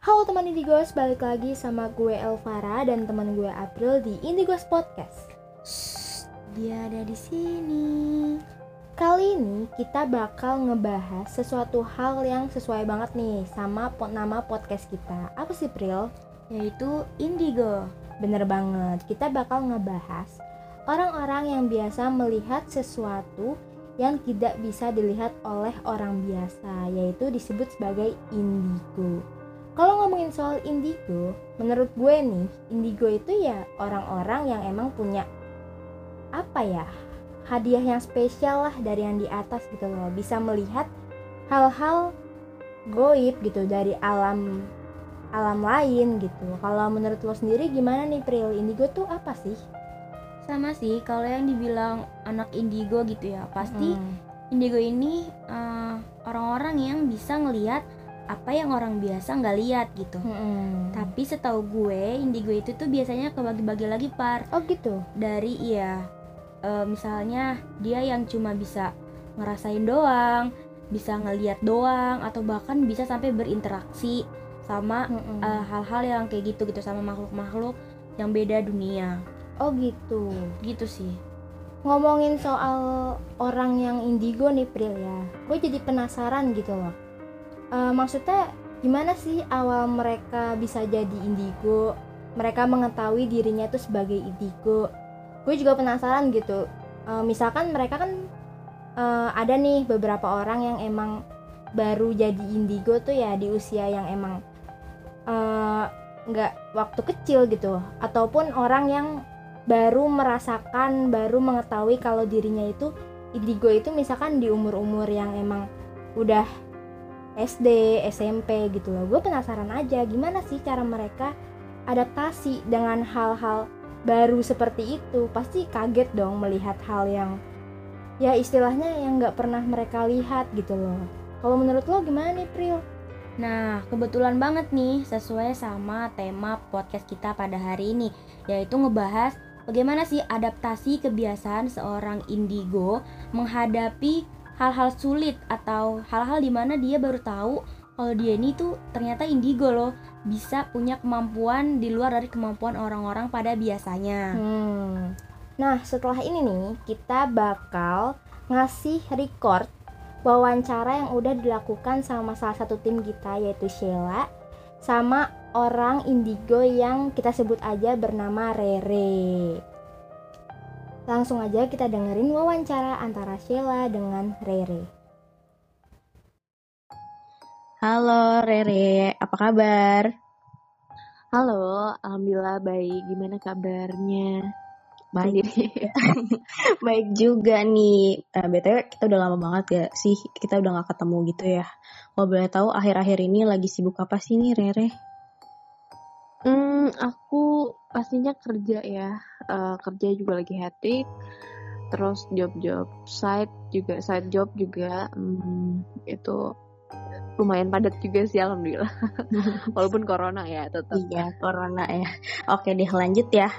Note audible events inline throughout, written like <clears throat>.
Halo teman Indigos, balik lagi sama gue Elvara dan teman gue April di Indigos Podcast. Shh, dia ada di sini. Kali ini kita bakal ngebahas sesuatu hal yang sesuai banget nih sama po nama podcast kita. Apa sih, Pril? Yaitu Indigo. Bener banget, kita bakal ngebahas orang-orang yang biasa melihat sesuatu yang tidak bisa dilihat oleh orang biasa, yaitu disebut sebagai indigo. Kalau ngomongin soal indigo, menurut gue nih, indigo itu ya orang-orang yang emang punya apa ya hadiah yang spesial lah dari yang di atas gitu loh, bisa melihat hal-hal goib gitu dari alam alam lain gitu. Kalau menurut lo sendiri gimana nih Pril? Indigo tuh apa sih? Sama sih, kalau yang dibilang anak indigo gitu ya, pasti Hmm. indigo ini eh, orang-orang yang bisa ngelihat apa yang orang biasa nggak lihat gitu. Hmm. Tapi setahu gue, indigo itu tuh biasanya kebagi-bagi lagi par Oh gitu. dari iya, eh, misalnya dia yang cuma bisa ngerasain doang, bisa ngeliat doang, atau bahkan bisa sampai berinteraksi sama eh, hal-hal yang kayak gitu gitu sama makhluk-makhluk yang beda dunia. oh gitu. Gitu sih. Ngomongin soal orang yang indigo nih Pril ya, gue jadi penasaran gitu loh. Eh, maksudnya gimana sih awal mereka bisa jadi indigo? Mereka mengetahui dirinya itu sebagai indigo. Gue juga penasaran gitu. Eh, misalkan mereka kan eh, ada nih beberapa orang yang emang baru jadi indigo tuh ya di usia yang emang nggak waktu kecil gitu, ataupun orang yang baru merasakan baru mengetahui kalau dirinya itu indigo itu misalkan di umur-umur yang emang udah SD, SMP gitu loh. Gue penasaran aja gimana sih cara mereka adaptasi dengan hal-hal baru seperti itu. Pasti kaget dong melihat hal yang ya istilahnya yang nggak pernah mereka lihat gitu loh. Kalau menurut lo gimana nih Pril? Nah, kebetulan banget nih sesuai sama tema podcast kita pada hari ini, yaitu ngebahas bagaimana sih adaptasi kebiasaan seorang indigo menghadapi hal-hal sulit atau hal-hal di mana dia baru tahu kalau dia ini tuh ternyata indigo loh, bisa punya kemampuan di luar dari kemampuan orang-orang pada biasanya. Hmm. Nah, setelah ini nih, kita bakal ngasih record wawancara yang udah dilakukan sama salah satu tim kita yaitu Sheila sama orang indigo yang kita sebut aja bernama Rere. Langsung aja kita dengerin wawancara antara Sheila dengan Rere. Halo Rere, apa kabar? Halo, alhamdulillah baik. Gimana kabarnya? Baik, <laughs> baik juga nih. Eh, BTW kita udah lama banget ya sih, kita udah gak ketemu gitu ya. Kalau boleh tahu akhir-akhir ini lagi sibuk apa sih nih Rere? Hmm, aku pastinya kerja ya. Eh, kerja juga lagi hectic. Terus job-job side juga, side job juga. Hmm, itu lumayan padat juga sih alhamdulillah. <laughs> Walaupun corona ya tetap. Iya, corona ya. Oke deh lanjut ya,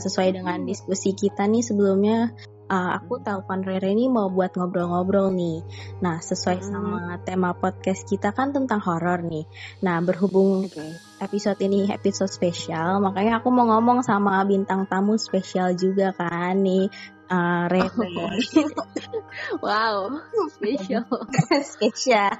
sesuai dengan diskusi kita nih sebelumnya. Eh, aku telepon Rere ini mau buat ngobrol-ngobrol nih. Nah, sesuai Hmm. sama tema podcast kita kan tentang horor nih. Nah, berhubung Oke. episode ini episode spesial, makanya aku mau ngomong sama bintang tamu spesial juga kan nih, eh, Rere. <laughs> Wow, spesial. <laughs> spesial.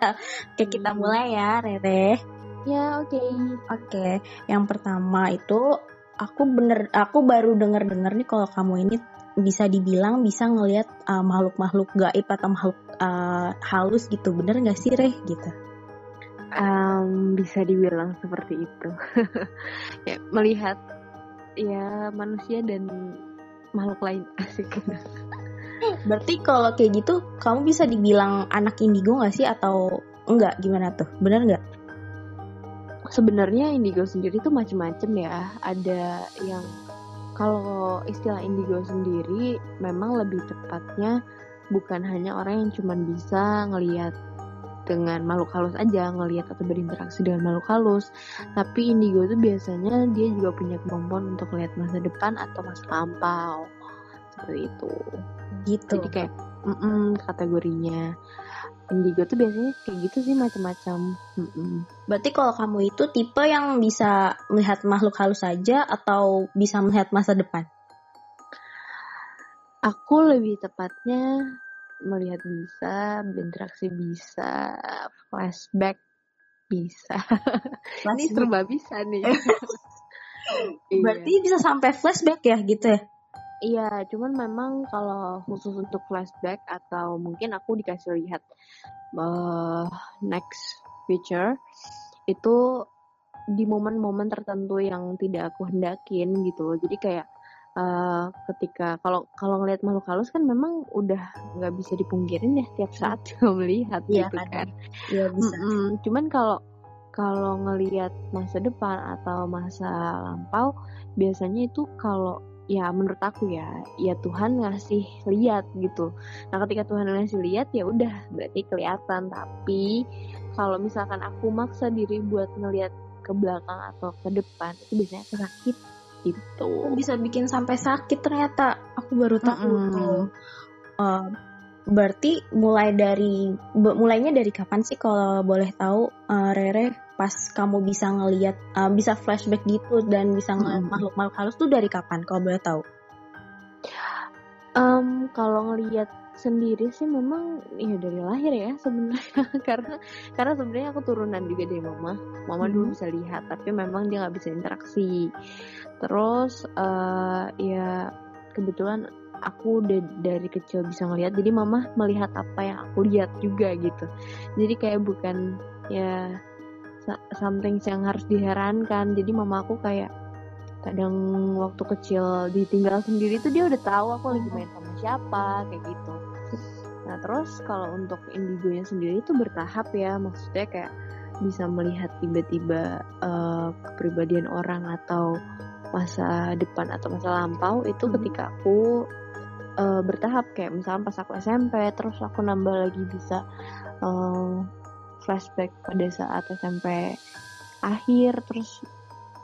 Oke, kita Hmm. mulai ya, Rere. ya, oke. Oke, yang pertama itu aku bener, aku baru denger denger nih kalau kamu ini bisa dibilang bisa ngelihat uh, makhluk-makhluk gaib atau makhluk uh, halus gitu, bener nggak sih, Reh? Gitu. Em, bisa dibilang seperti itu. <laughs> ya, melihat ya manusia dan makhluk lain <laughs> asik. Berarti kalau kayak gitu, kamu bisa dibilang anak indigo nggak sih atau enggak? Gimana tuh? Bener nggak? Sebenarnya indigo sendiri tuh macem-macem ya. Ada yang kalau istilah indigo sendiri memang lebih tepatnya bukan hanya orang yang cuman bisa ngelihat dengan makhluk halus aja ngelihat atau berinteraksi dengan makhluk halus. Tapi indigo itu biasanya dia juga punya kemampuan untuk melihat masa depan atau masa lampau. Seperti itu. Gitu. jadi kayak mm-mm, kategorinya indigo tuh biasanya kayak gitu sih macam-macam Mm-mm. Berarti kalau kamu itu tipe yang bisa melihat makhluk halus saja atau bisa melihat masa depan? aku lebih tepatnya melihat bisa berinteraksi bisa flashback bisa <laughs> ini serba bisa nih <laughs> Iya. Berarti bisa sampai flashback ya gitu ya? Iya, cuman memang kalau khusus untuk flashback atau mungkin aku dikasih lihat uh, next feature itu di momen-momen tertentu yang tidak aku hendakin gitu loh. Jadi kayak uh, ketika kalau kalau ngelihat makhluk halus kan memang udah nggak bisa dipungkirin ya tiap saat <laughs> melihat Iya gitu kan. kan. Iya bisa. Mm-mm. Cuman kalau kalau ngelihat masa depan atau masa lampau, biasanya itu kalau ya menurut aku ya, ya Tuhan ngasih lihat gitu. Nah ketika Tuhan ngasih lihat ya udah berarti kelihatan. Tapi kalau misalkan aku maksa diri buat ngelihat ke belakang atau ke depan itu biasanya aku sakit gitu. Bisa bikin sampai sakit ternyata. Aku baru tahu Mm-mm. tuh. Eh, berarti mulai dari mulainya dari kapan sih kalau boleh tahu eh, Rere pas kamu bisa ngelihat eh, bisa flashback gitu dan bisa ngeliat Mm-mm. makhluk-makhluk halus tuh dari kapan kalau boleh tahu? Em, kalau ngelihat sendiri sih memang ya dari lahir ya sebenarnya <laughs> karena karena sebenarnya aku turunan juga dari mama mama dulu Mhm. bisa lihat tapi memang dia nggak bisa interaksi terus eh, ya kebetulan aku udah dari kecil bisa ngelihat jadi mama melihat apa yang aku lihat juga gitu jadi kayak bukan ya something yang harus diherankan. Jadi mama aku kayak kadang waktu kecil ditinggal sendiri tuh dia udah tahu aku lagi main sama siapa kayak gitu. Nah terus kalau untuk indigonya sendiri itu bertahap ya. Maksudnya kayak bisa melihat tiba-tiba eh, kepribadian orang atau masa depan atau masa lampau itu Hmm. ketika aku eh, bertahap. Kayak misalnya pas aku SMP terus aku nambah lagi bisa eh, flashback pada saat SMP akhir terus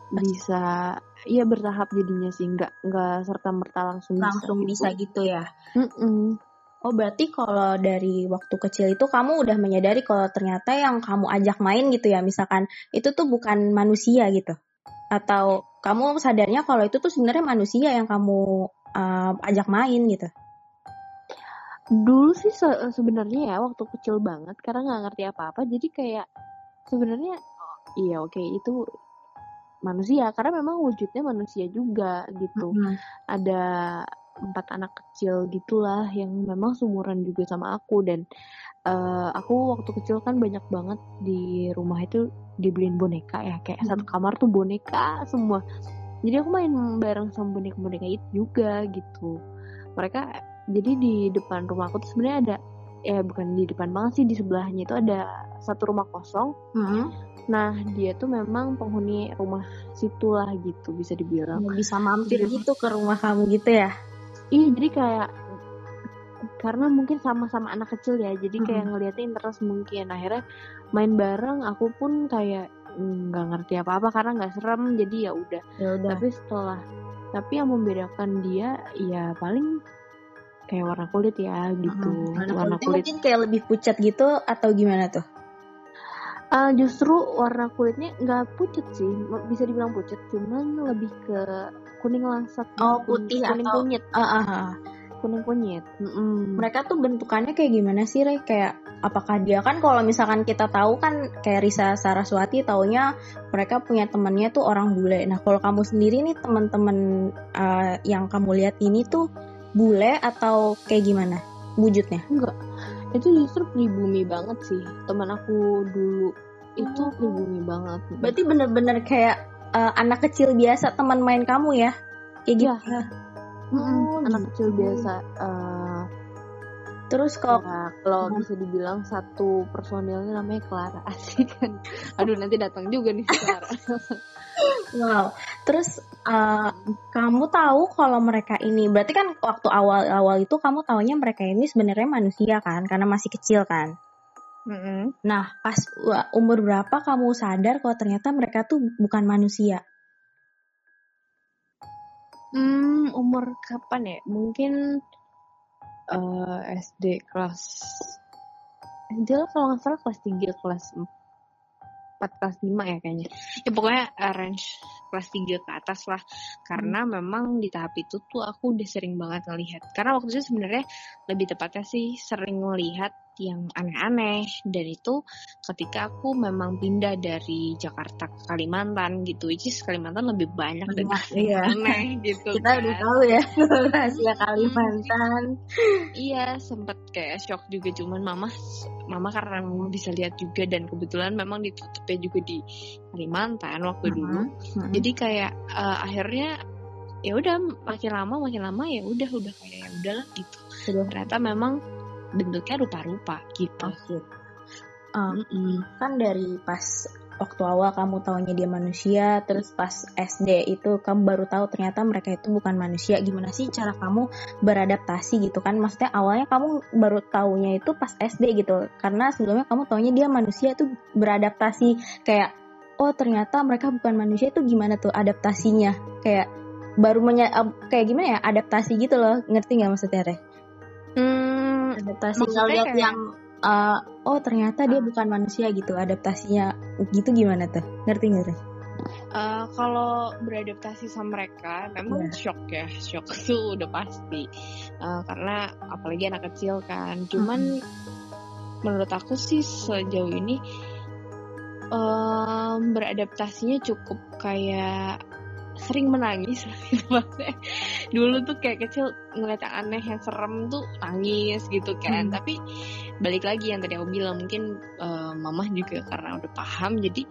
bisa iya bertahap jadinya sih nggak nggak serta merta langsung bisa Langsung gitu. bisa gitu ya? Mm-mm. Oh berarti kalau dari waktu kecil itu kamu udah menyadari kalau ternyata yang kamu ajak main gitu ya misalkan itu tuh bukan manusia gitu atau kamu sadarnya kalau itu tuh sebenarnya manusia yang kamu uh, ajak main gitu. Dulu sih se- sebenarnya ya waktu kecil banget karena nggak ngerti apa-apa jadi kayak sebenarnya oh, iya oke itu manusia karena memang wujudnya manusia juga gitu. Ada empat anak kecil gitulah yang memang sumuran juga sama aku dan eh, aku waktu kecil kan banyak banget di rumah itu dibeliin boneka ya kayak Mhm. satu kamar tuh boneka semua. Jadi aku main bareng sama boneka-boneka itu juga gitu. Mereka jadi di depan rumah aku tuh sebenarnya ada ya bukan di depan banget sih di sebelahnya itu ada satu rumah kosong nah dia tuh memang penghuni rumah situlah gitu bisa dibilang Bisa mampir Iya. gitu ke rumah kamu gitu ya? Iya jadi kayak karena mungkin sama-sama anak kecil ya jadi kayak Mhm. ngeliatnya interest mungkin akhirnya main bareng aku pun kayak nggak ngerti apa-apa karena nggak serem jadi ya udah Ya udah. tapi setelah tapi yang membedakan dia ya paling kayak warna kulit ya gitu Warna, warna kulitnya kulit mungkin kayak lebih pucat gitu atau gimana tuh? Ah, justru warna kulitnya nggak pucat sih bisa dibilang pucat cuman lebih ke kuning langsat Oh, gitu. putih kuning atau- kunyit Ah, ah, ah. kuning kunyit Mm-mm. Mereka tuh bentukannya kayak gimana sih, Re? Kayak apakah dia kan kalau misalkan kita tahu kan kayak Risa Saraswati taunya mereka punya temennya tuh orang bule. Nah, kalau kamu sendiri nih teman-teman uh, yang kamu lihat ini tuh bule atau kayak gimana wujudnya? Enggak, itu justru pribumi banget sih. Teman aku dulu itu Oh. pribumi banget. Berarti bener-bener kayak uh, anak kecil biasa teman main kamu ya? Kayak gitu. Iya. Mm-mm, Mm, anak gitu. kecil biasa. eh, Terus kalau ya, kalau Hmm. bisa dibilang satu personilnya namanya Clara <laughs> asik kan. Aduh nanti datang juga nih Clara. <laughs> Wow. Terus uh, kamu tahu kalau mereka ini berarti kan waktu awal-awal itu kamu taunya mereka ini sebenarnya manusia kan karena masih kecil kan. Nah, pas umur berapa kamu sadar kalau ternyata mereka tuh bukan manusia? Hmm, umur kapan ya? Mungkin eh, SD kelas SD lah kalau nggak salah kelas 3 kelas 4 kelas 5 ya kayaknya. Ya pokoknya eh, range kelas 3 ke atas lah. Karena memang di tahap itu tuh aku udah sering banget ngelihat. Karena waktu itu sebenarnya lebih tepatnya sih sering ngelihat yang aneh-aneh dan itu ketika aku memang pindah dari Jakarta ke Kalimantan gitu which is Kalimantan lebih banyak dan Iya. aneh gitu Kita udah kan. tahu ya <laughs> rahasia Kalimantan. Iya, sempet kayak shock juga cuman mama mama karena mama bisa lihat juga dan kebetulan memang ditutupnya juga di Kalimantan waktu dulu. Mhm. Jadi kayak eh, akhirnya ya udah makin lama makin lama ya udah udah kayak ya udahlah gitu. Ternyata memang bentuknya rupa-rupa gitu. Oke. Um, Mm-mm. kan dari pas waktu awal kamu taunya dia manusia, terus pas SD itu kamu baru tahu ternyata mereka itu bukan manusia. Gimana sih cara kamu beradaptasi gitu kan? Maksudnya awalnya kamu baru taunya itu pas SD gitu, karena sebelumnya kamu taunya dia manusia itu beradaptasi kayak oh ternyata mereka bukan manusia itu gimana tuh adaptasinya? Kayak baru menya kayak gimana ya adaptasi gitu loh ngerti nggak maksudnya Teh? Hmm, adaptasi ngeliat kayak- yang uh, oh ternyata dia Ah. bukan manusia gitu adaptasinya gitu gimana tuh ngerti nggak tuh eh, kalau beradaptasi sama mereka memang Iya. shock ya, shock <laughs> itu udah pasti. Eh, karena apalagi anak kecil kan. Cuman menurut aku sih sejauh ini em, beradaptasinya cukup kayak sering menangis <laughs> dulu tuh kayak kecil ngeliat yang aneh yang serem tuh nangis gitu kan Hmm. tapi balik lagi yang tadi aku bilang mungkin eh, mama juga karena udah paham jadi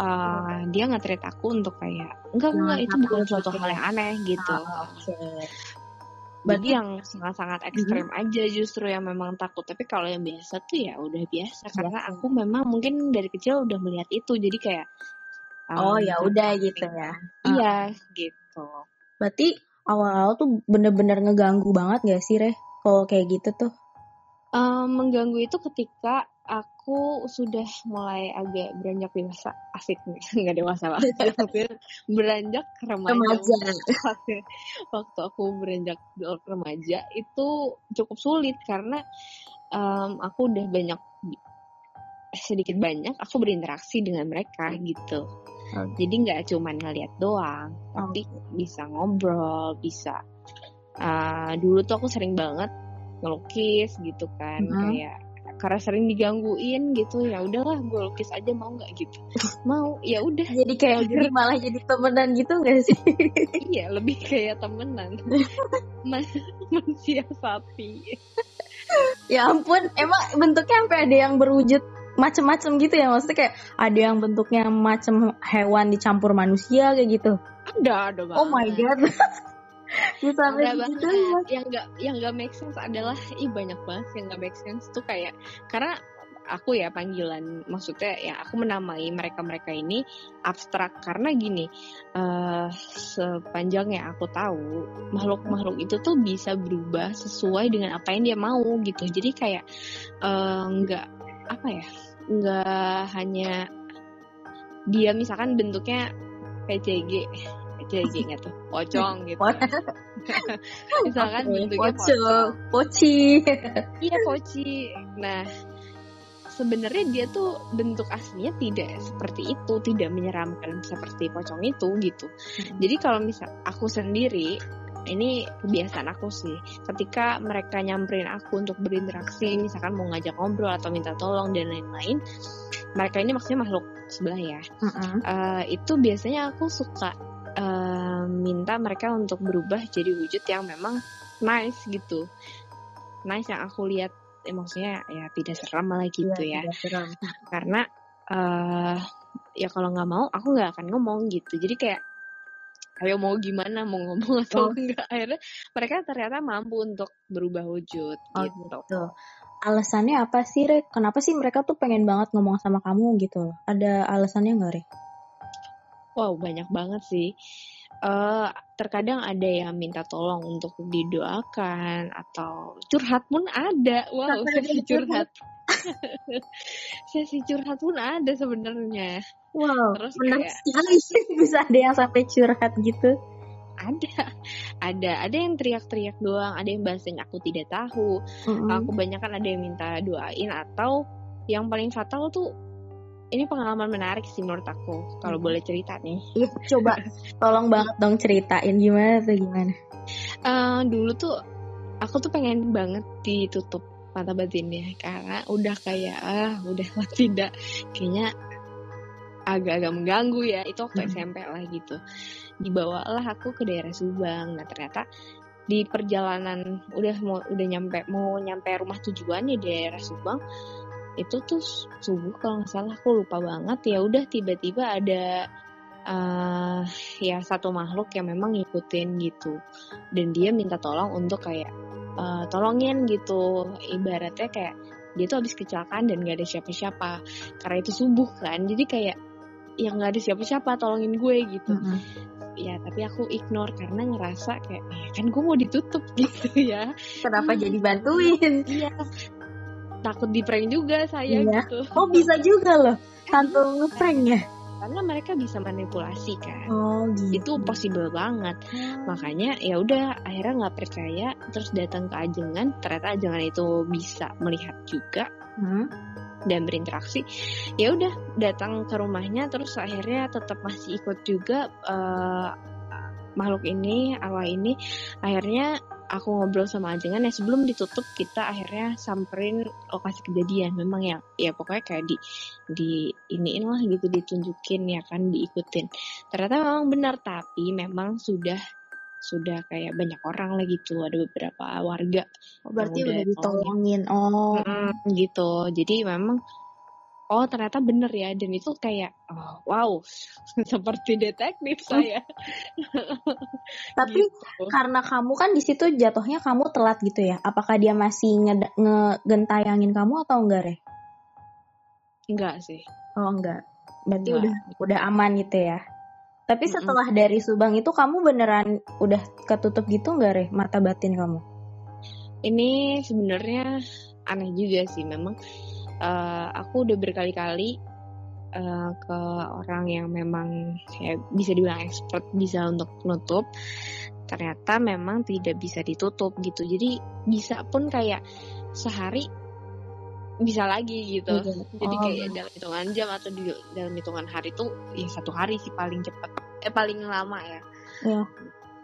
eh, dia nge-treat aku untuk kayak enggak Jangan enggak itu bukan suatu gitu hal ya. yang aneh gitu oke Berarti yang sangat-sangat ekstrem aja justru yang memang takut. Tapi kalau yang biasa tuh ya udah biasa. Karena aku memang mungkin dari kecil udah melihat itu. Jadi kayak oh ya udah gitu ya. Iya. Gitu. berarti awal-awal tuh bener-bener ngeganggu banget gak sih Reh kalau kayak gitu tuh? Um, mengganggu itu ketika aku sudah mulai agak beranjak dewasa. Asik nih <laughs> nggak dewasa lah <laughs> Tapi beranjak remaja, Remaja. waktu, waktu aku beranjak remaja itu cukup sulit karena um, aku udah banyak sedikit banyak aku berinteraksi dengan mereka gitu Oke. jadi nggak cuman ngeliat doang tapi bisa ngobrol bisa uh, dulu tuh aku sering banget ngelukis gitu kan Mhm. kayak karena sering digangguin gitu ya udahlah gue lukis aja mau nggak? Gitu. <laughs> Mau ya udah. Jadi kayak <laughs> jadi malah jadi temenan gitu gak sih? <laughs> Iya lebih kayak temenan. Man- mensiasati ya ampun emang bentuknya sampai ada yang berwujud macem-macem gitu ya. Maksudnya kayak ada yang bentuknya macem hewan dicampur manusia kayak gitu. Ada ada banget oh my god. <laughs> Bisa sampai gitu banget. yang nggak yang nggak make sense adalah ih banyak banget yang nggak make sense. Tuh kayak karena aku ya panggilan maksudnya ya aku menamai mereka mereka ini abstrak. Karena gini eh sepanjang yang aku tahu makhluk makhluk itu tuh bisa berubah sesuai dengan apa yang dia mau gitu. Jadi kayak eh, nggak apa ya nggak hanya dia misalkan bentuknya PCG PCG nggak tuh? Pocong <laughs> gitu. Misalkan Oke, bentuknya pocong, pocong. Poci. Iya poci. Nah sebenarnya dia tuh bentuk aslinya tidak seperti itu tidak menyeramkan seperti pocong itu gitu. Jadi kalau misal aku sendiri ini kebiasaan aku sih. Ketika mereka nyamperin aku untuk berinteraksi misalkan mau ngajak ngobrol atau minta tolong dan lain-lain mereka ini maksudnya makhluk sebelah ya. Eh, itu biasanya aku suka eh, minta mereka untuk berubah jadi wujud yang memang nice gitu. Nice yang aku lihat eh, maksudnya ya tidak seram lah gitu ya. Tidak seram. karena eh ya kalau nggak mau aku nggak akan ngomong gitu. Jadi kayak ayo mau gimana mau ngomong atau Oh. enggak akhirnya mereka ternyata mampu untuk berubah wujud Oh, gitu gitu. Alasannya apa sih, Re? Kenapa sih mereka tuh pengen banget ngomong sama kamu gitu? Ada alasannya nggak, Re? Wow, banyak banget sih. Eh, terkadang ada yang minta tolong untuk didoakan atau curhat pun ada. Wow, <laughs> curhat. <laughs> sesi curhat pun ada sebenarnya. Wow, Terus menarik kayak- sekali <laughs> bisa ada yang sampai curhat gitu. ada ada ada yang teriak-teriak doang ada yang bahasanya aku tidak tahu Mm-mm. aku banyak kan ada yang minta doain atau yang paling fatal tuh ini pengalaman menarik sih menurut aku kalau Hmm. boleh cerita nih Iya, coba <laughs> tolong banget dong ceritain gimana tuh gimana. Eh, dulu tuh aku tuh pengen banget ditutup mata batinnya. Karena udah kayak ah udah lah tidak. Kayaknya agak-agak mengganggu ya. Itu waktu Mm. SMP lah gitu. Dibawalah aku ke daerah Subang. Nah ternyata di perjalanan udah mau udah nyampe mau nyampe rumah tujuan di daerah Subang itu tuh subuh kalau nggak salah. Aku lupa banget. Ya udah tiba-tiba ada eh ya satu makhluk yang memang ngikutin gitu. Dan dia minta tolong untuk kayak eh, tolongin gitu ibaratnya kayak dia tuh habis kecelakaan dan gak ada siapa-siapa karena itu subuh kan jadi kayak yang nggak ada siapa-siapa tolongin gue gitu Mm-mm. ya tapi aku ignore karena ngerasa kayak "Eh, kan gue mau ditutup <laughs> gitu ya Kenapa Hmm. jadi bantuin? iya takut di prank juga saya Iya. gitu Oh bisa juga loh. <laughs> Tanpa ngeprank ya. Karena mereka bisa manipulasi kan? Oh gitu. itu possible banget. Makanya ya udah akhirnya nggak percaya terus datang ke ajengan ternyata ajengan itu bisa melihat juga Hmm. dan berinteraksi. Ya udah datang ke rumahnya terus akhirnya tetap masih ikut juga eh, makhluk ini awal ini. Akhirnya aku ngobrol sama ajengan ya sebelum ditutup kita akhirnya samperin lokasi kejadian memang ya ya pokoknya kayak di di iniin lah gitu ditunjukin ya kan diikutin ternyata memang benar tapi memang sudah sudah kayak banyak orang lah gitu ada beberapa warga Oh, berarti Udah udah ditolongin. Oh. Mm, gitu jadi memang oh ternyata bener ya dan itu kayak oh, wow <laughs> seperti detektif saya <laughs> Tapi Gitu. karena kamu kan di situ jatuhnya kamu telat gitu ya. Apakah dia masih nge- ngegentayangin kamu atau enggak, Re? enggak sih Oh, enggak. Berarti Enggak. udah udah aman gitu ya. Tapi setelah dari Subang itu kamu beneran udah ketutup gitu enggak, Re? Mata batin kamu? ini sebenarnya aneh juga sih memang eh, aku udah berkali-kali eh, ke orang yang memang ya bisa dibilang expert bisa untuk nutup. Ternyata memang tidak bisa ditutup gitu. Jadi bisa pun kayak sehari bisa lagi gitu. Jadi Oh. kayak dalam hitungan jam atau di dalam hitungan hari itu ya satu hari sih paling cepat eh paling lama ya. Iya.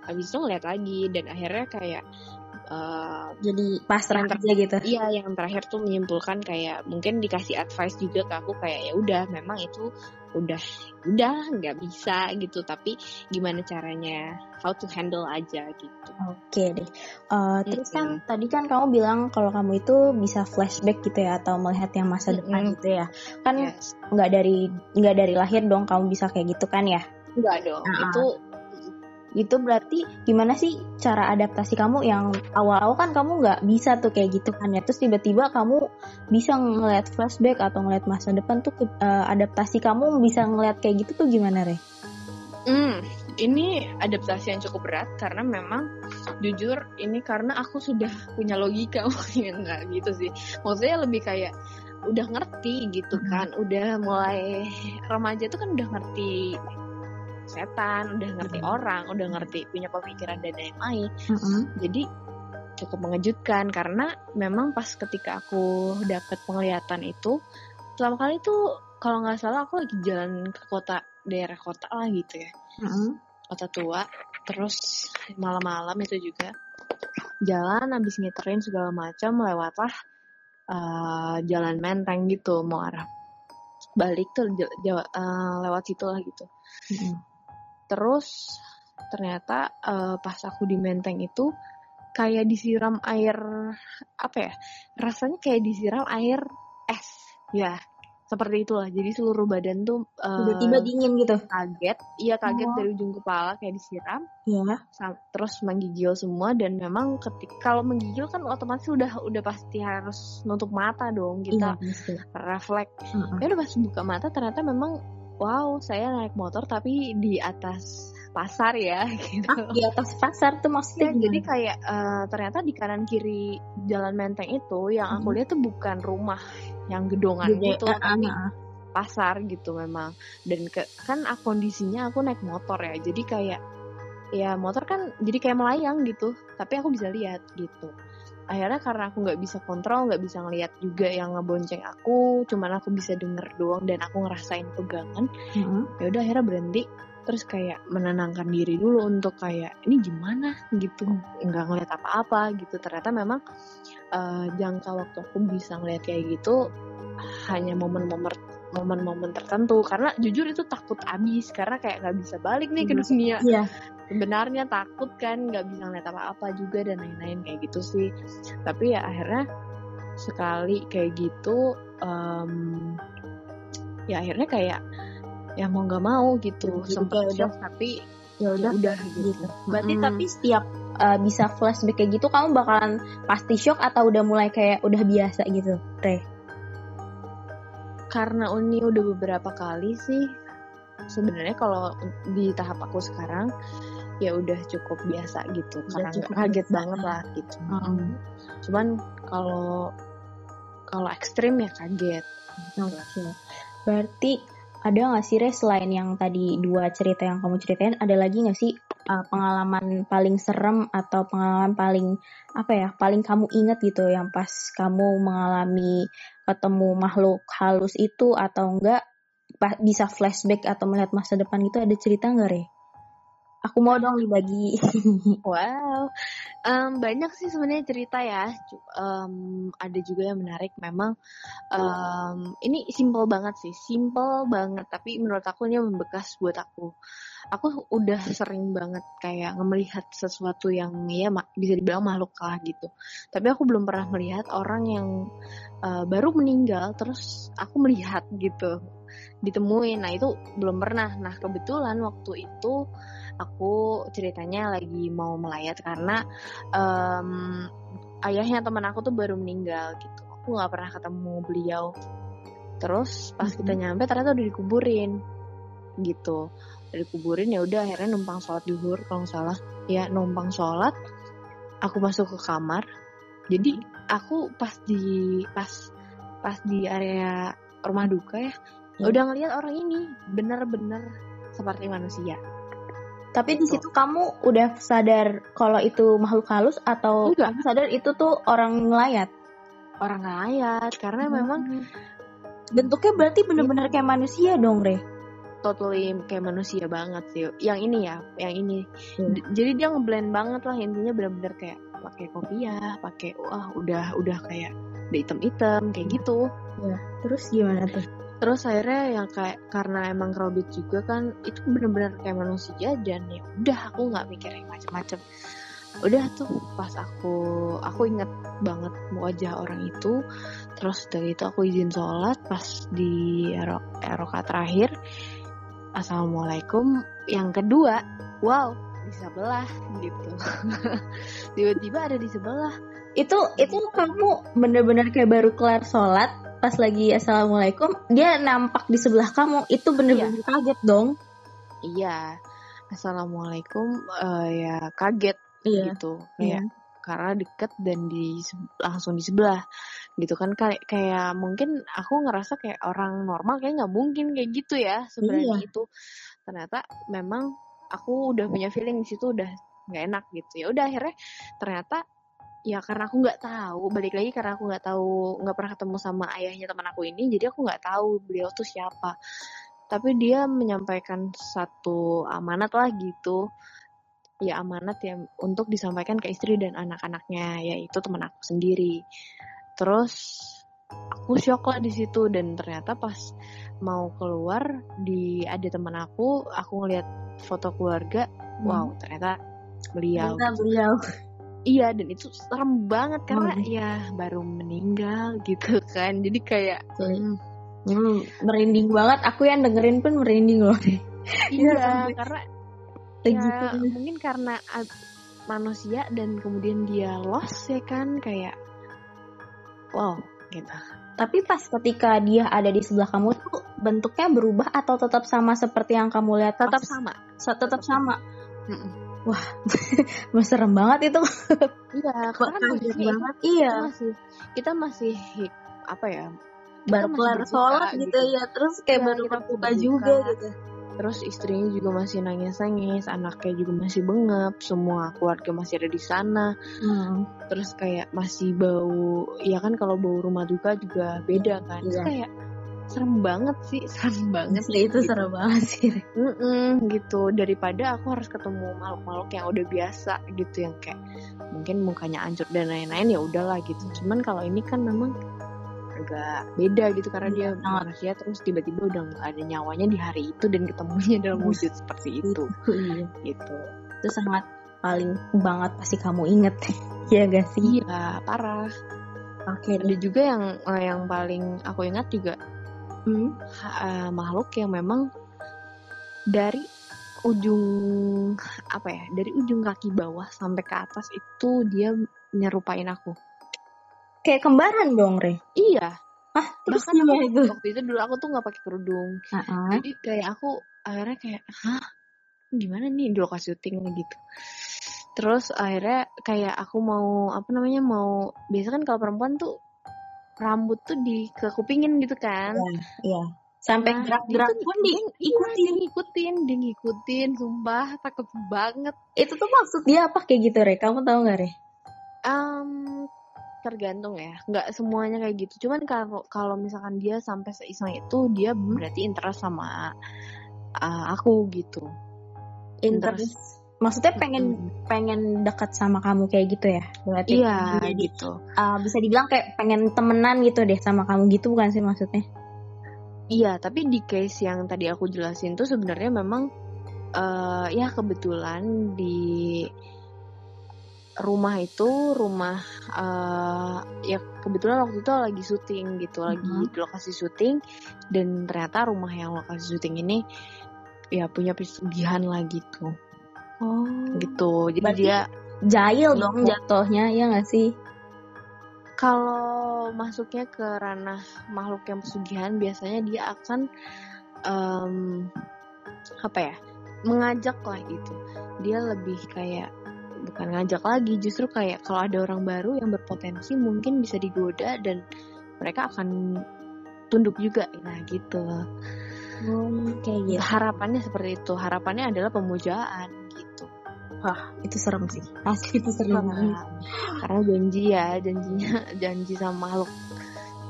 habis itu ngeliat lagi dan akhirnya kayak eh, Jadi pasrah aja gitu. Iya, yang terakhir tuh menyimpulkan kayak mungkin dikasih advice juga ke aku kayak ya udah memang itu udah udah nggak bisa gitu tapi gimana caranya how to handle aja gitu. Oke deh. Eh, terus kan tadi kan kamu bilang kalau kamu itu bisa flashback gitu ya atau melihat yang masa depan Mm-mm. gitu ya. Kan Yes. nggak dari nggak dari lahir dong kamu bisa kayak gitu kan ya. Enggak dong. Ah. Itu Itu berarti gimana sih cara adaptasi kamu yang awal-awal kan kamu nggak bisa tuh kayak gitu kan ya. Terus tiba-tiba kamu bisa ngeliat flashback atau ngeliat masa depan tuh eh, adaptasi kamu bisa ngeliat kayak gitu tuh gimana Re? Hmm, ini adaptasi yang cukup berat karena memang jujur ini karena aku sudah punya logika <laughs> enggak gitu sih. Maksudnya lebih kayak udah ngerti gitu Mhm. kan, udah mulai remaja tuh kan udah ngerti setan, udah ngerti Mhm. orang, udah ngerti punya pemikiran dan lain-lain. Mm-mm. Jadi cukup mengejutkan karena memang pas ketika aku dapet penglihatan itu pertama kali tuh kalau nggak salah aku lagi jalan ke kota daerah kota lah gitu ya Mm-mm. kota tua terus malam-malam itu juga jalan habis ngiterin segala macam lewatlah eh, jalan menteng gitu mau arah balik tuh jawa- eh, lewat situ lah gitu Mm-mm. Terus ternyata eh, pas aku di menteng itu kayak disiram air apa ya rasanya kayak disiram air es ya seperti itulah jadi seluruh badan tuh eh, Tiba-tiba dingin gitu. kaget iya kaget Oh. dari ujung kepala kayak disiram Iya. sam- terus menggigil semua dan memang ketika kalau menggigil kan otomatis udah udah pasti harus nutup mata dong kita pasti. refleks Mm-mm. ya udah pas buka mata ternyata memang wow saya naik motor tapi di atas pasar ya <laughs> gitu Ah, di atas pasar tuh Ya, maksudnya jadi gimana? kayak eh, ternyata di kanan kiri jalan menteng itu yang aku Mhm. lihat tuh bukan rumah yang gedongan Gede, gitu, ah, tapi ah. pasar gitu memang. Dan ke, kan aku, kondisinya aku naik motor ya, jadi kayak ya motor kan jadi kayak melayang gitu tapi aku bisa lihat gitu akhirnya karena aku nggak bisa kontrol nggak bisa ngelihat juga yang ngebonceng aku cuman aku bisa denger doang dan aku ngerasain pegangan Mm-mm. ya udah akhirnya berhenti terus kayak menenangkan diri dulu untuk kayak ini gimana gitu nggak ngeliat apa-apa gitu ternyata memang eh, jangka waktu aku bisa ngeliat kayak gitu hanya momen-momen momen-momen tertentu karena jujur itu takut abis karena kayak nggak bisa balik nih ke Mhm. dunia Iya. Sebenarnya takut kan nggak bisa ngeliat apa-apa juga dan lain-lain kayak gitu sih tapi ya akhirnya sekali kayak gitu em, ya akhirnya kayak ya mau nggak mau gitu Jadi sempet shock tapi Ya ya udah. udah gitu, Gitu. Berarti Mm-mm. tapi setiap uh, bisa flashback kayak gitu kamu bakalan pasti shock atau udah mulai kayak udah biasa gitu, Re? karena Uni udah beberapa kali sih sebenarnya kalau di tahap aku sekarang ya udah cukup biasa gitu Udah karena nggak cukup kaget biasa. banget lah gitu Mm-mm. cuman kalau kalau ekstrim ya kaget Oke. Berarti ada nggak sih Re selain yang tadi dua cerita yang kamu ceritain, ada lagi nggak sih uh, pengalaman paling serem atau pengalaman paling apa ya, paling kamu ingat gitu yang pas kamu mengalami ketemu makhluk halus itu atau enggak bisa flashback atau melihat masa depan itu ada cerita nggak Re? Aku mau dong dibagi. <laughs> Wow, Em, banyak sih sebenarnya cerita ya. Em, ada juga yang menarik. Memang em, ini simple banget sih, simple banget. Tapi menurut aku ini membekas buat aku. Aku udah sering banget kayak melihat sesuatu yang ya bisa dibilang makhluk lah gitu. Tapi aku belum pernah melihat orang yang eh, baru meninggal terus aku melihat gitu ditemuin. Nah itu belum pernah. Nah kebetulan waktu itu aku ceritanya lagi mau melayat karena em, ayahnya teman aku tuh baru meninggal gitu. Aku nggak pernah ketemu beliau. Terus pas kita nyampe ternyata udah dikuburin gitu. Udah dikuburin ya udah akhirnya numpang sholat duhur. Kalau nggak salah ya numpang sholat aku masuk ke kamar. Jadi aku pas di pas pas di area rumah duka ya Hmm. udah ngeliat orang ini bener-bener seperti manusia Tapi di situ kamu udah sadar kalau itu makhluk halus atau Enggak. kamu sadar itu tuh orang ngelayat? orang layat karena memang bentuknya berarti bener-bener kayak manusia dong, Re. totally kayak manusia banget sih. Yang ini ya, yang ini. Hmm. Jadi dia ngeblend banget lah intinya benar-benar kayak pakai kopiah, pakai wah udah udah kayak udah hitam-hitam kayak gitu. Terus gimana tuh? Terus akhirnya yang kayak karena emang crowded juga kan itu bener-bener kayak manusia dan ya udah aku nggak mikir yang macem-macem. Udah tuh pas aku aku inget banget wajah orang itu. Terus dari itu aku izin sholat pas di ero, eroka terakhir. Assalamualaikum. Yang kedua, wow di sebelah gitu. <laughs> Tiba-tiba ada di sebelah. Itu itu kamu bener-bener kayak baru kelar sholat pas lagi assalamualaikum dia nampak di sebelah kamu. Itu bener-bener kaget dong. Iya. Assalamualaikum eh, ya kaget gitu. Kayak karena deket dan di langsung di sebelah gitu kan. Kayak kayak mungkin aku ngerasa kayak orang normal kayak nggak mungkin kayak gitu ya sebenarnya itu ternyata memang aku udah punya feeling di situ udah nggak enak gitu. Ya udah akhirnya ternyata ya karena aku nggak tahu. Balik lagi karena aku nggak tahu nggak pernah ketemu sama ayahnya teman aku ini jadi aku nggak tahu beliau tuh siapa. Tapi dia menyampaikan satu amanat lah gitu. Ya amanat yang untuk disampaikan ke istri dan anak-anaknya yaitu teman aku sendiri. Terus aku shock lah di situ. Dan ternyata pas mau keluar di ada teman aku aku ngeliat foto keluarga wow ternyata beliau. Ternyata beliau. Iya dan itu serem banget karena Hmm. ya baru meninggal gitu <laughs> kan jadi kayak hmm, Hmm, merinding banget. Aku yang dengerin pun merinding loh. <laughs> Iya sampai karena ya mungkin karena manusia dan kemudian dia lost ya kan kayak wow gitu Tapi pas ketika dia ada di sebelah kamu tuh bentuknya berubah atau tetap sama seperti yang kamu lihat? tetap pas- sama sa- tetap sama. Mm-mm. Wah, <laughs> serem banget itu. iya karena kan kaget posisinya banget. kita Iya. masih kita masih apa ya kita Baru masih kelar sholat gitu, ya, terus kayak Iya, baru kita berbuka. juga gitu. terus istrinya juga masih nangis-nangis anaknya juga masih bengep semua keluarga masih ada di sana Hmm. terus kayak masih bau ya kan kalau bau rumah duka juga beda kan Terus Iya. kayak serem banget sih serem <laughs> banget Asli itu gitu. seru banget sih. Re. Mm-mm, gitu daripada aku harus ketemu makhluk-makhluk yang udah biasa gitu yang kayak mungkin mukanya hancur dan lain-lain ya udahlah gitu cuman kalau ini kan memang agak beda gitu karena dia Iya, manusia terus tiba-tiba udah nggak ada nyawanya di hari itu dan ketemunya dalam wujud seperti itu iya. gitu Itu sangat paling banget pasti kamu inget. <laughs> Iya gak sih? iya parah Oke ada deh. juga yang eh, yang paling aku ingat juga Hmm. eh, makhluk yang memang dari ujung apa ya dari ujung kaki bawah sampai ke atas itu dia nyerupain aku Kayak kembaran dong, Re. iya Ah, terus bahkan aku, itu? waktu itu dulu aku tuh nggak pakai kerudung Heeh. jadi kayak aku akhirnya kayak hah gimana nih di lokasi syuting gitu terus akhirnya kayak aku mau apa namanya mau biasa kan kalau perempuan tuh rambut tuh dikekupingin gitu kan Iya. Sampai Nah, gerak-gerak pun dia- iya, diikuti. dia ngikutin, dia ngikutin, sumpah takut banget. Itu tuh maksud dia apa kayak gitu, Re? Kamu tahu nggak, Re? Em, tergantung ya, nggak semuanya kayak gitu. Cuman kalau kalau misalkan dia sampai seiseng itu, dia berarti interest sama uh, aku gitu. Interest. Maksudnya pengen Mm. pengen dekat sama kamu kayak gitu ya? Berarti Iya jadi gitu. uh, bisa dibilang kayak pengen temenan gitu deh sama kamu gitu bukan sih maksudnya? Iya, tapi di case yang tadi aku jelasin tuh sebenarnya memang eh ya kebetulan di rumah itu rumah eh ya kebetulan waktu itu lagi syuting gitu, lagi Mhm. di lokasi syuting dan ternyata rumah yang lokasi syuting ini ya punya pesugihan lah gitu. Oh. Gitu. Jadi Berarti dia Jahil dong jatuhnya, ya nggak sih? kalau masuknya ke ranah makhluk yang pesugihan biasanya dia akan em, apa ya mengajak lah gitu dia lebih kayak bukan ngajak lagi justru kayak kalau ada orang baru yang berpotensi mungkin bisa digoda dan mereka akan tunduk juga nah gitu Oh, kayak gitu. harapannya seperti itu harapannya adalah pemujaan Wah, itu serem sih. Asli itu serem banget. karena janji ya janjinya <laughs> janji sama makhluk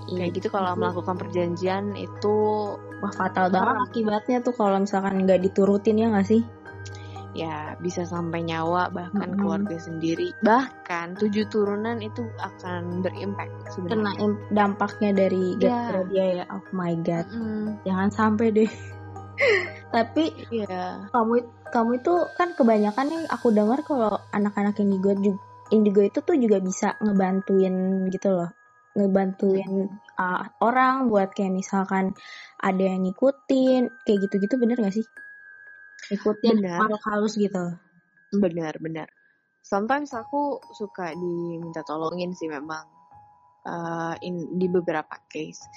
kayak gitu kalau melakukan perjanjian itu Wah, fatal banget akibatnya tuh kalau misalkan nggak diturutin ya nggak sih? ya bisa sampai nyawa bahkan Mm-mm. keluarga sendiri bahkan tujuh turunan itu akan berimpact sebenarnya dampaknya dari Iya. gara-gara dia ya. Oh my god. Mm, Jangan sampai deh. <laughs> Tapi iya kamu kamu itu kan kebanyakan yang aku dengar kalau anak-anak indigo juga indigo itu tuh juga bisa ngebantuin gitu loh. Ngebantuin uh, orang buat kayak misalkan ada yang ngikutin kayak gitu-gitu bener gak sih? Ngikutin Benar. makhluk halus gitu. Benar benar sometimes aku suka diminta tolongin sih memang eh, in, di beberapa case.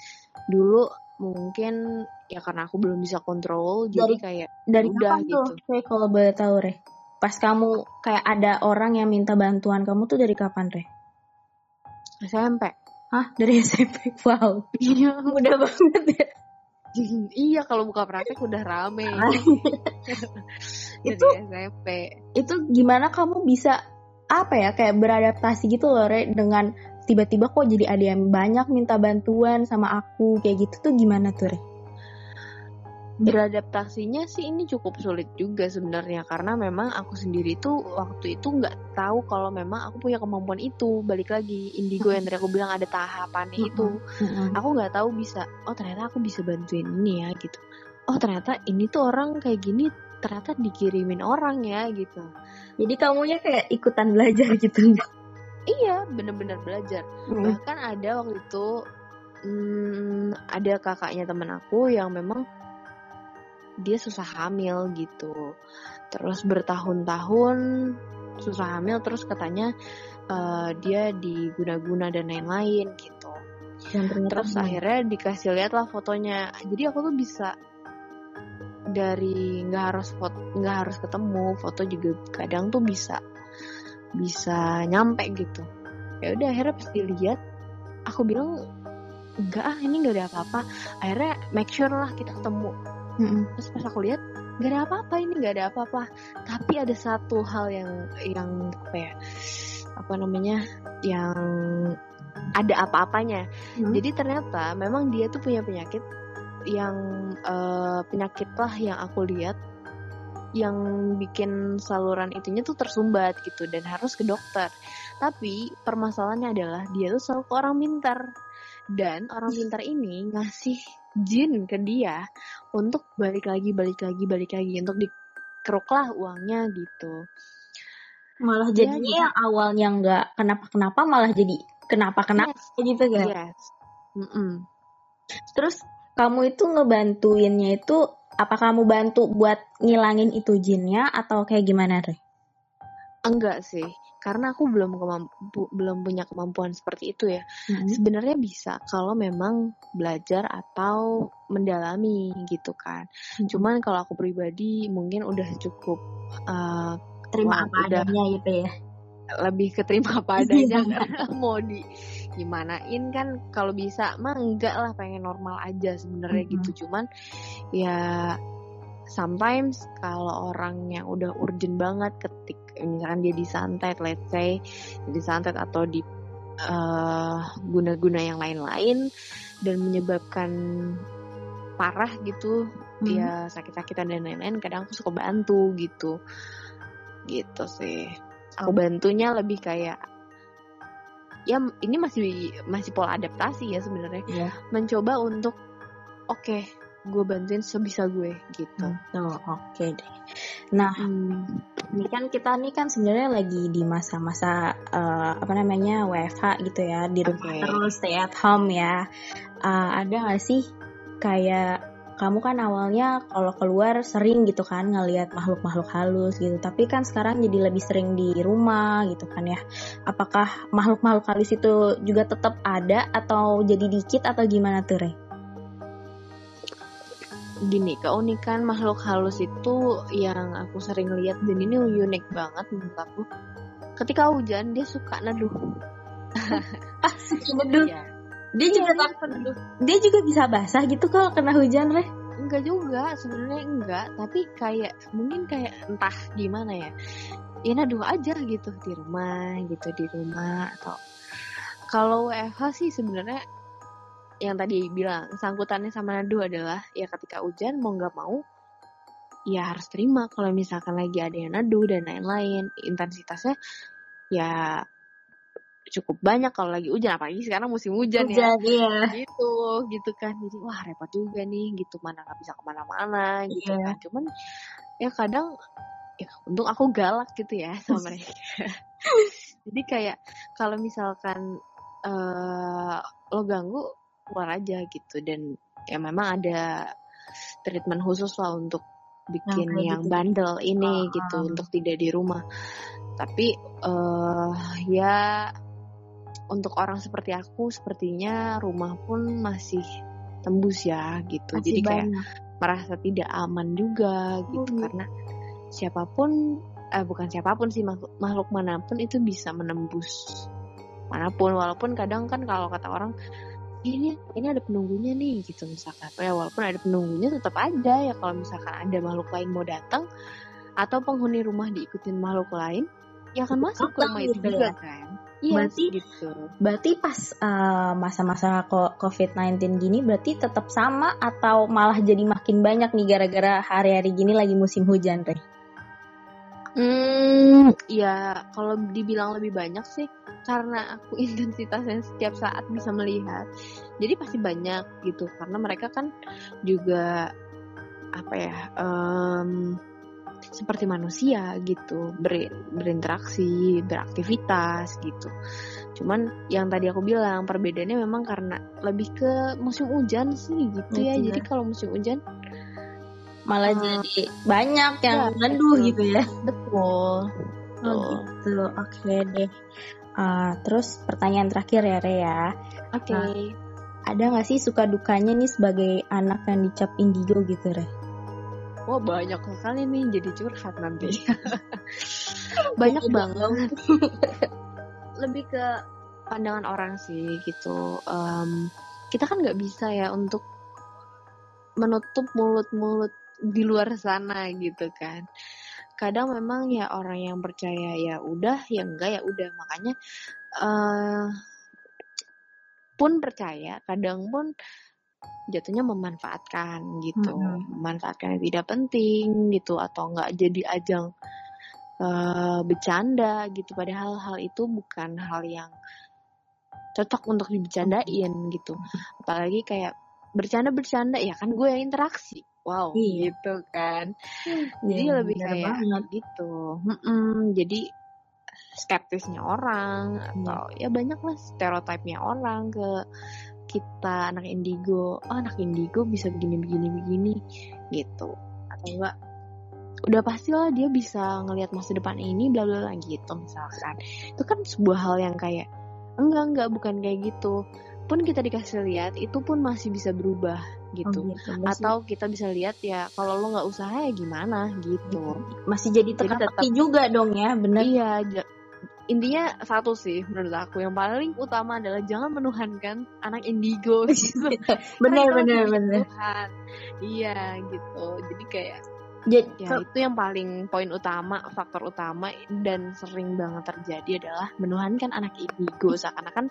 Dulu mungkin ya karena aku belum bisa kontrol jadi Dari- kayak dari Udah, kapan tuh gitu. Re, kalau boleh tahu Re pas kamu kayak ada orang yang minta bantuan kamu tuh dari kapan Re SMP Hah? Dari SMP wow. Iya. <laughs> Mudah banget ya. <laughs> Iya kalau buka praktek udah rame. <laughs> Itu- Dari SMP itu gimana kamu bisa apa ya kayak beradaptasi gitu loh Re dengan tiba-tiba kok jadi ada yang banyak minta bantuan sama aku kayak gitu tuh gimana tuh Re? beradaptasinya sih ini cukup sulit juga sebenarnya karena memang aku sendiri tuh waktu itu nggak tahu kalau memang aku punya kemampuan itu. Balik lagi indigo yang tadi aku bilang ada tahapannya itu. Aku nggak tahu bisa oh ternyata aku bisa bantuin ini ya gitu. Oh ternyata ini tuh orang kayak gini ternyata dikirimin orang ya gitu. Jadi kamunya kayak ikutan belajar gitu. Iya bener-bener belajar. Bahkan ada waktu itu hmm, ada kakaknya temen aku yang memang dia susah hamil gitu. Terus bertahun-tahun susah hamil terus katanya eh, dia diguna-guna dan lain-lain gitu. Dan ternyata terus benar. akhirnya dikasih lihat lah fotonya. Jadi aku tuh bisa dari nggak harus foto nggak harus ketemu foto juga kadang tuh bisa bisa nyampe gitu. Ya udah akhirnya pas dilihat aku bilang enggak ah ini nggak ada apa-apa. Akhirnya make sure lah kita ketemu. Mm-mm. terus pas aku lihat nggak ada apa-apa ini nggak ada apa-apa. Tapi ada satu hal yang yang apa ya apa namanya yang ada apa-apanya. Hmm. jadi ternyata memang dia tuh punya penyakit yang eh, penyakit lah yang aku lihat yang bikin saluran itunya tuh tersumbat gitu dan harus ke dokter. Tapi permasalahannya adalah dia tuh selalu ke orang pintar. Dan orang pintar ini ngasih jin ke dia untuk balik lagi balik lagi balik lagi untuk dikeruk lah uangnya gitu. Malah Iya, jadinya jadi- yang awalnya nggak kenapa-kenapa malah jadi kenapa-kenapa Yes. gitu kan? Yes. Mm-mm. terus kamu itu ngebantuinnya itu apa kamu bantu buat ngilangin itu jinnya atau kayak gimana Re? enggak sih karena aku belum kemampu belum punya kemampuan seperti itu ya Hmm. sebenarnya bisa kalau memang belajar atau mendalami gitu kan Hmm. cuman kalau aku pribadi mungkin udah cukup uh, terima apa adanya gitu ya lebih keterima apa <laughs> adanya karena mau di gimanain kan kalau bisa mah enggak lah pengen normal aja sebenarnya Mhm. gitu cuman ya sometimes kalau orang yang udah urgent banget ketik misalkan dia disantet let's say disantet atau di eh, guna-guna yang lain-lain dan menyebabkan parah gitu Hmm. ya sakit-sakitan dan lain-lain kadang aku suka bantu gitu gitu sih aku bantunya lebih kayak ya ini masih masih pola adaptasi ya sebenarnya Iya. mencoba untuk oke gue bantuin sebisa gue gitu Tuh, oke deh. Nah, Hmm. ini kan kita nih kan sebenarnya lagi di masa-masa eh, apa namanya WFH gitu ya, di rumah Oke. terus stay at home ya. Eh, ada nggak sih kayak kamu kan awalnya kalau keluar sering gitu kan ngelihat makhluk-makhluk halus gitu, tapi kan sekarang jadi lebih sering di rumah gitu kan ya. Apakah makhluk-makhluk halus itu juga tetap ada atau jadi dikit atau gimana tuh Re? gini keunikan makhluk halus itu yang aku sering lihat dan ini unik banget menurut aku ketika hujan dia suka neduh <laughs> Ah, neduh. Iya. Dia juga Iya, dia tak- dia juga bisa basah gitu kalau kena hujan Re. enggak juga sebenarnya enggak. Tapi kayak mungkin kayak entah gimana ya. Ya neduh aja gitu di rumah gitu di rumah atau kalau WFH sih sebenarnya yang tadi bilang sangkutannya sama neduh adalah ya ketika hujan mau nggak mau ya harus terima. Kalau misalkan lagi ada yang neduh dan lain-lain intensitasnya ya cukup banyak kalau lagi hujan apalagi sekarang musim hujan, ya. Iya. gitu gitu kan. Jadi wah repot juga nih gitu. Mana nggak bisa ke mana-mana gitu Iya. kan. Cuman ya kadang ya untung aku galak gitu ya sama <laughs> mereka. Jadi kayak kalau misalkan eh lo ganggu keluar aja gitu. Dan ya memang ada treatment khusus lah untuk bikin kayak yang gitu. bandel ini Ah, gitu untuk tidak di rumah. Tapi eh ya untuk orang seperti aku sepertinya rumah pun masih tembus ya gitu Masih jadi kayak banyak. merasa tidak aman juga gitu gitu. karena siapa pun eh bukan siapa pun sih makhluk, makhluk mana pun itu bisa menembus mana pun walaupun kadang kan kalau kata orang ini ini ada penunggunya nih gitu misalkan ya walaupun ada penunggunya tetap ada ya kalau misalkan ada makhluk lain mau datang atau penghuni rumah diikutin makhluk lain ya akan masuk ke rumah itu gitu juga ya. kan iya Berarti- gitu Berarti pas eh, masa-masa ko- COVID-19 gini berarti tetap sama atau malah jadi makin banyak nih gara-gara hari-hari gini lagi musim hujan, Re? Hmm, ya kalau dibilang lebih banyak sih karena aku <laughs> intensitasnya setiap saat bisa melihat. Jadi pasti banyak gitu karena mereka kan juga apa ya em, seperti manusia gitu ber- berinteraksi beraktivitas gitu. Cuman yang tadi aku bilang perbedaannya memang karena lebih ke musim hujan sih gitu ya. Iya. Jadi kalau musim hujan Malah Eh, jadi banyak yang ya, gitu ya. betul. Oh gitu, oke deh. Eh, terus pertanyaan terakhir ya, Re ya. Oke. Ada nggak sih suka dukanya nih sebagai anak yang dicap indigo gitu, Re? Wah banyak sekali nih jadi curhat nanti. <laughs> banyak banget. <laughs> Lebih ke pandangan orang sih gitu. Em, kita kan nggak bisa ya untuk menutup mulut-mulut di luar sana gitu kan kadang memang ya orang yang percaya ya udah ya enggak ya udah makanya uh, pun percaya kadang pun jatuhnya memanfaatkan gitu mm-hmm. memanfaatkan yang tidak penting gitu atau enggak jadi ajang uh, bercanda gitu padahal hal itu bukan hal yang cocok untuk dibicarain gitu apalagi kayak bercanda-bercanda ya kan gue yang interaksi wow iya. gitu kan <sighs> jadi ya, lebih kayak banget. gitu Mm-mm, jadi skeptisnya orang iya. atau ya banyak lah stereotipnya orang ke kita anak indigo oh anak indigo bisa begini begini begini gitu. Atau enggak udah pastilah dia bisa ngelihat masa depan ini bla bla bla gitu misalkan. Itu kan sebuah hal yang kayak enggak enggak bukan kayak gitu. Pun kita dikasih lihat itu pun masih bisa berubah gitu, oh, gitu. Atau kita bisa lihat ya kalau lo nggak usaha ya gimana gitu. Masih jadi teka-teki juga dong ya bener. Iya intinya satu sih menurut aku yang paling utama adalah jangan menuhankan anak indigo <laughs> gitu. bener bener bener Tuhan iya gitu jadi kayak jadi, ya itu yang paling poin utama, faktor utama dan sering banget terjadi adalah menuhankan anak indigo seakan-akan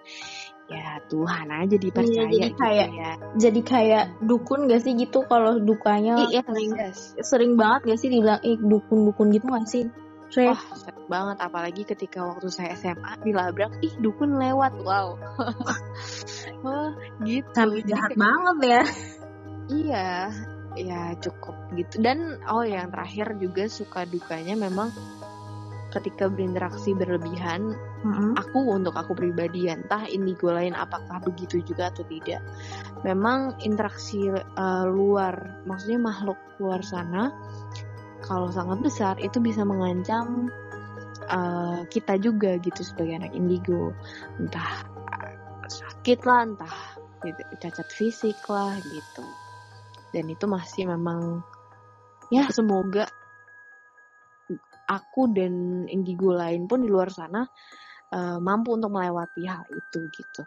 ya Tuhan aja dipercaya iya, jadi gitu kayak ya. jadi kayak dukun gak sih gitu kalau dukanya iya, sering sering banget gak sih dibilang ih dukun-dukun gitu gak sih? Wah, oh, banget apalagi ketika waktu saya SMA dilabrak ih dukun lewat. Wow. <laughs> oh, gitu. Sampai jahat banget ya. Iya, ya cukup gitu dan oh yang terakhir juga suka dukanya memang ketika berinteraksi berlebihan mm-hmm. aku untuk aku pribadi entah indigo lain apakah begitu juga atau tidak memang interaksi uh, luar maksudnya makhluk luar sana kalau sangat besar itu bisa mengancam uh, kita juga gitu sebagai anak indigo entah sakit lah entah gitu, cacat fisik lah gitu dan itu masih memang ya semoga aku dan indigo lain pun di luar sana uh, mampu untuk melewati hal itu gitu.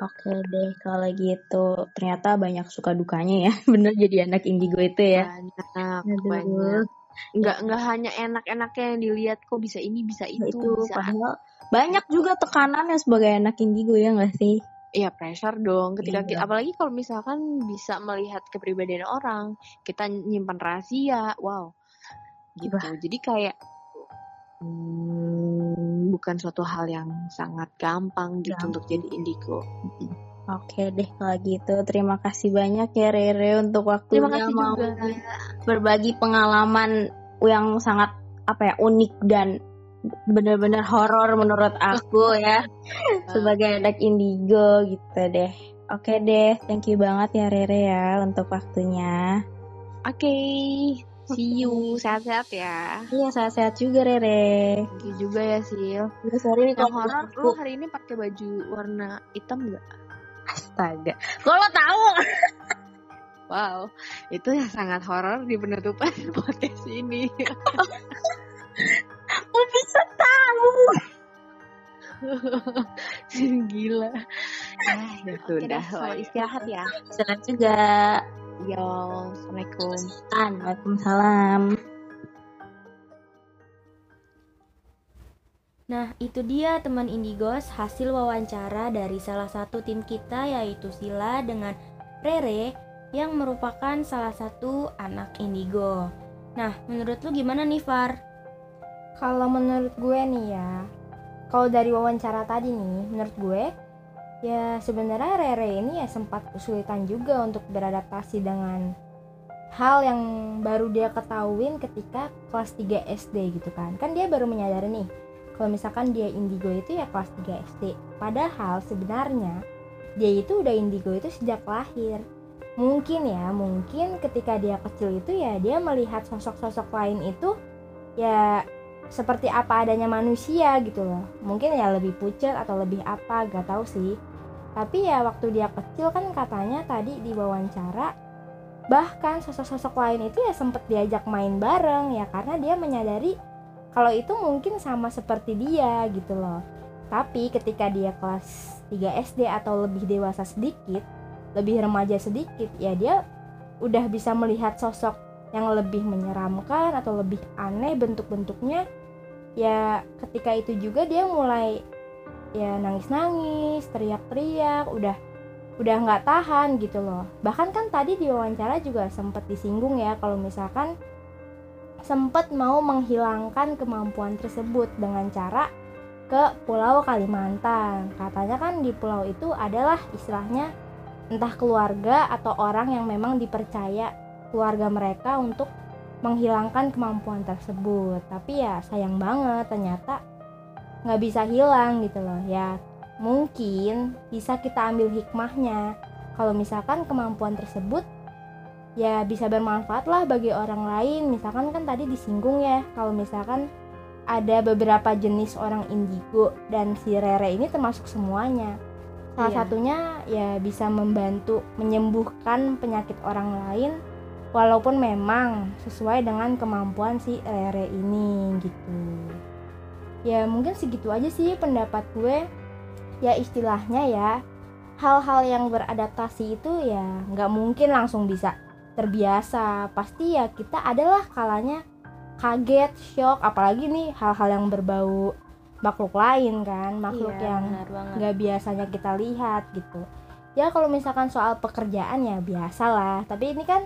Oke deh kalau gitu ternyata banyak suka dukanya ya <laughs> bener jadi anak indigo itu ya. Banyak Aduh. banyak. Nggak nggak hanya enak-enaknya yang dilihat kok bisa ini bisa itu. itu bisa. Padahal banyak juga tekanannya sebagai anak indigo ya nggak sih? Iya pressure dong ketika iya. kita, apalagi kalau misalkan bisa melihat kepribadian orang kita nyimpan rahasia wow gitu Bah. jadi kayak hmm, bukan suatu hal yang sangat gampang gitu ya. untuk jadi indigo Oke deh kalau gitu. Terima kasih banyak ya Rere untuk waktunya. Terima kasih mau juga. berbagi pengalaman yang sangat apa ya unik dan benar-benar horor menurut aku ya. <laughs> Sebagai anak indigo gitu deh. Oke deh thank you banget ya Rere ya untuk waktunya. Oke okay. see you. Sehat-sehat ya. Iya sehat-sehat juga Rere. Thank you juga ya Sil. Ya, sorry yang horor lu hari ini pakai baju warna hitam gak astaga kalau tahu <laughs> Wow, itu yang sangat horor di penutupan <laughs> podcast ini. <laughs> Kok bisa tahu? Gila. Ah, ya sudah. Okay, istirahat ya. Istirahat juga. Yo, assalamualaikum. Waalaikumsalam. Nah, itu dia teman Indigos hasil wawancara dari salah satu tim kita yaitu Sila dengan Rere yang merupakan salah satu anak Indigo. Nah, menurut lu gimana nih Far? Kalau menurut gue nih ya, kalau dari wawancara tadi nih, menurut gue ya sebenarnya Rere ini ya sempat kesulitan juga untuk beradaptasi dengan hal yang baru dia ketahuin ketika kelas 3 SD gitu kan. Kan dia baru menyadari nih kalau misalkan dia indigo itu ya kelas 3 SD. Padahal sebenarnya dia itu udah indigo itu sejak lahir. Mungkin ya, mungkin ketika dia kecil itu ya dia melihat sosok-sosok lain itu ya seperti apa adanya manusia gitu loh mungkin ya lebih pucat atau lebih apa gak tahu sih tapi ya waktu dia kecil kan katanya tadi di wawancara bahkan sosok-sosok lain itu ya sempet diajak main bareng ya karena dia menyadari kalau itu mungkin sama seperti dia gitu loh. Tapi ketika dia kelas 3 SD atau lebih dewasa sedikit lebih remaja sedikit ya dia udah bisa melihat sosok yang lebih menyeramkan atau lebih aneh bentuk-bentuknya ya ketika itu juga dia mulai ya nangis-nangis teriak-teriak udah udah nggak tahan gitu loh. Bahkan kan tadi di wawancara juga sempat disinggung ya kalau misalkan sempat mau menghilangkan kemampuan tersebut dengan cara ke Pulau Kalimantan. Katanya kan di pulau itu adalah istilahnya entah keluarga atau orang yang memang dipercaya keluarga mereka untuk menghilangkan kemampuan tersebut. Tapi ya sayang banget ternyata nggak bisa hilang gitu loh. Ya mungkin bisa kita ambil hikmahnya. Kalau misalkan kemampuan tersebut ya bisa bermanfaat lah bagi orang lain. Misalkan kan tadi disinggung ya kalau misalkan ada beberapa jenis orang indigo dan si Rere ini termasuk semuanya. Salah Iya. satunya ya bisa membantu menyembuhkan penyakit orang lain walaupun memang sesuai dengan kemampuan si Rere ini gitu. Ya mungkin segitu aja sih pendapat gue. Ya istilahnya ya hal-hal yang beradaptasi itu ya nggak mungkin langsung bisa terbiasa. Pasti ya kita adalah kalanya kaget shock apalagi nih hal-hal yang berbau makhluk lain kan makhluk Iya, yang nggak biasanya kita lihat gitu. Ya kalau misalkan soal pekerjaan ya biasa lah tapi ini kan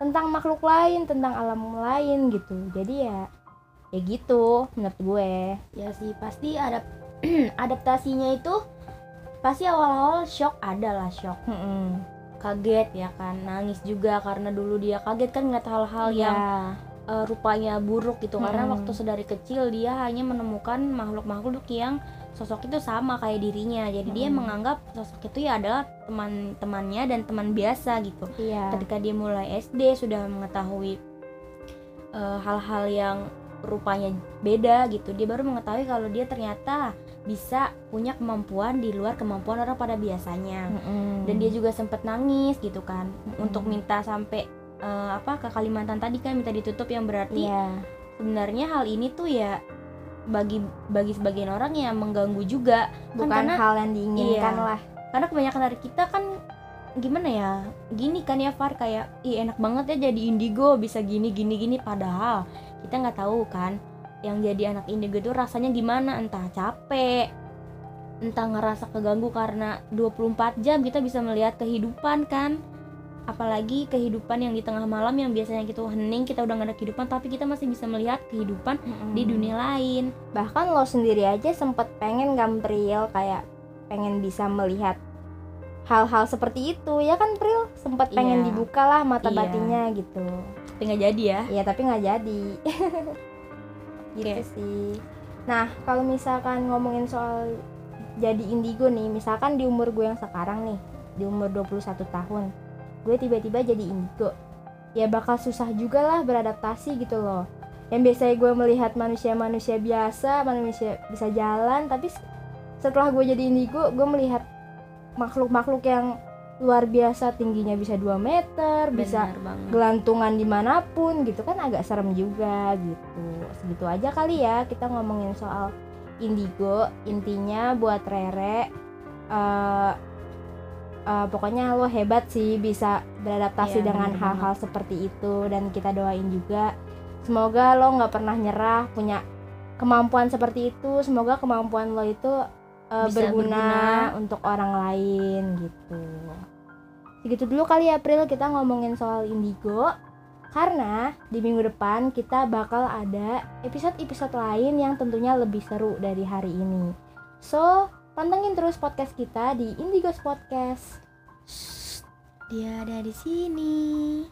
tentang makhluk lain tentang alam lain gitu. Jadi ya ya gitu menurut gue. Ya sih pasti ada <clears throat> adaptasinya itu pasti awal-awal shock ada lah shock. Mm-mm. Kaget ya kan? Nangis juga karena dulu dia kaget kan ngeliat hal-hal yang Ya, eh, rupanya buruk gitu. Karena Mm. waktu sedari kecil dia hanya menemukan makhluk-makhluk yang sosok itu sama kayak dirinya. Jadi dia Mm. menganggap sosok itu ya adalah teman-temannya dan teman biasa gitu. Iya. Ketika dia mulai SD sudah mengetahui eh, hal-hal yang rupanya beda gitu dia baru mengetahui kalau dia ternyata bisa punya kemampuan di luar kemampuan orang pada biasanya. Mm-mm. dan dia juga sempat nangis gitu kan. Mm-mm. untuk minta sampai eh, apa ke Kalimantan tadi kan minta ditutup yang berarti iya. sebenarnya hal ini tuh ya bagi bagi sebagian orang yang mengganggu juga. Bukan karena- hal yang diinginkan Iya. lah. Karena kebanyakan dari kita kan gimana ya gini kan ya Far kayak ih enak banget ya jadi indigo bisa gini gini gini. Padahal kita nggak tahu kan yang jadi anak indigo itu rasanya gimana? Entah capek entah ngerasa keganggu karena 24 jam kita bisa melihat kehidupan kan? Apalagi kehidupan yang di tengah malam yang biasanya kita hening kita udah gak ada kehidupan tapi kita masih bisa melihat kehidupan di Mm-mm. dunia lain. Bahkan lo sendiri aja sempet pengen gambril kayak pengen bisa melihat hal-hal seperti itu ya kan Pril? Sempet pengen Iya. dibuka lah mata Iya. batinnya gitu. Tapi nggak jadi ya. Ya tapi nggak jadi <laughs> gitu Oke. sih. Nah kalau misalkan ngomongin soal jadi indigo nih misalkan di umur gue yang sekarang nih di umur 21 tahun gue tiba-tiba jadi indigo. Ya bakal susah juga lah beradaptasi gitu loh. Yang biasanya gue melihat manusia-manusia biasa manusia bisa jalan tapi setelah gue jadi indigo gue melihat makhluk-makhluk yang luar biasa tingginya bisa 2 meter bisa Benar banget. gelantungan di mana pun gitu kan agak serem juga gitu. Segitu aja kali ya kita ngomongin soal indigo. Intinya buat Rere eh eh, pokoknya lo hebat sih bisa beradaptasi Iya, dengan hal-hal seperti itu dan kita doain juga. Semoga lo nggak pernah nyerah punya kemampuan seperti itu. Semoga kemampuan lo itu Bisa berguna, berguna. untuk orang lain gitu segitu dulu kali ya April kita ngomongin soal indigo. Karena di minggu depan kita bakal ada episode-episode lain yang tentunya lebih seru dari hari ini. So pantengin terus podcast kita di Indigos Podcast. Dia ada di sini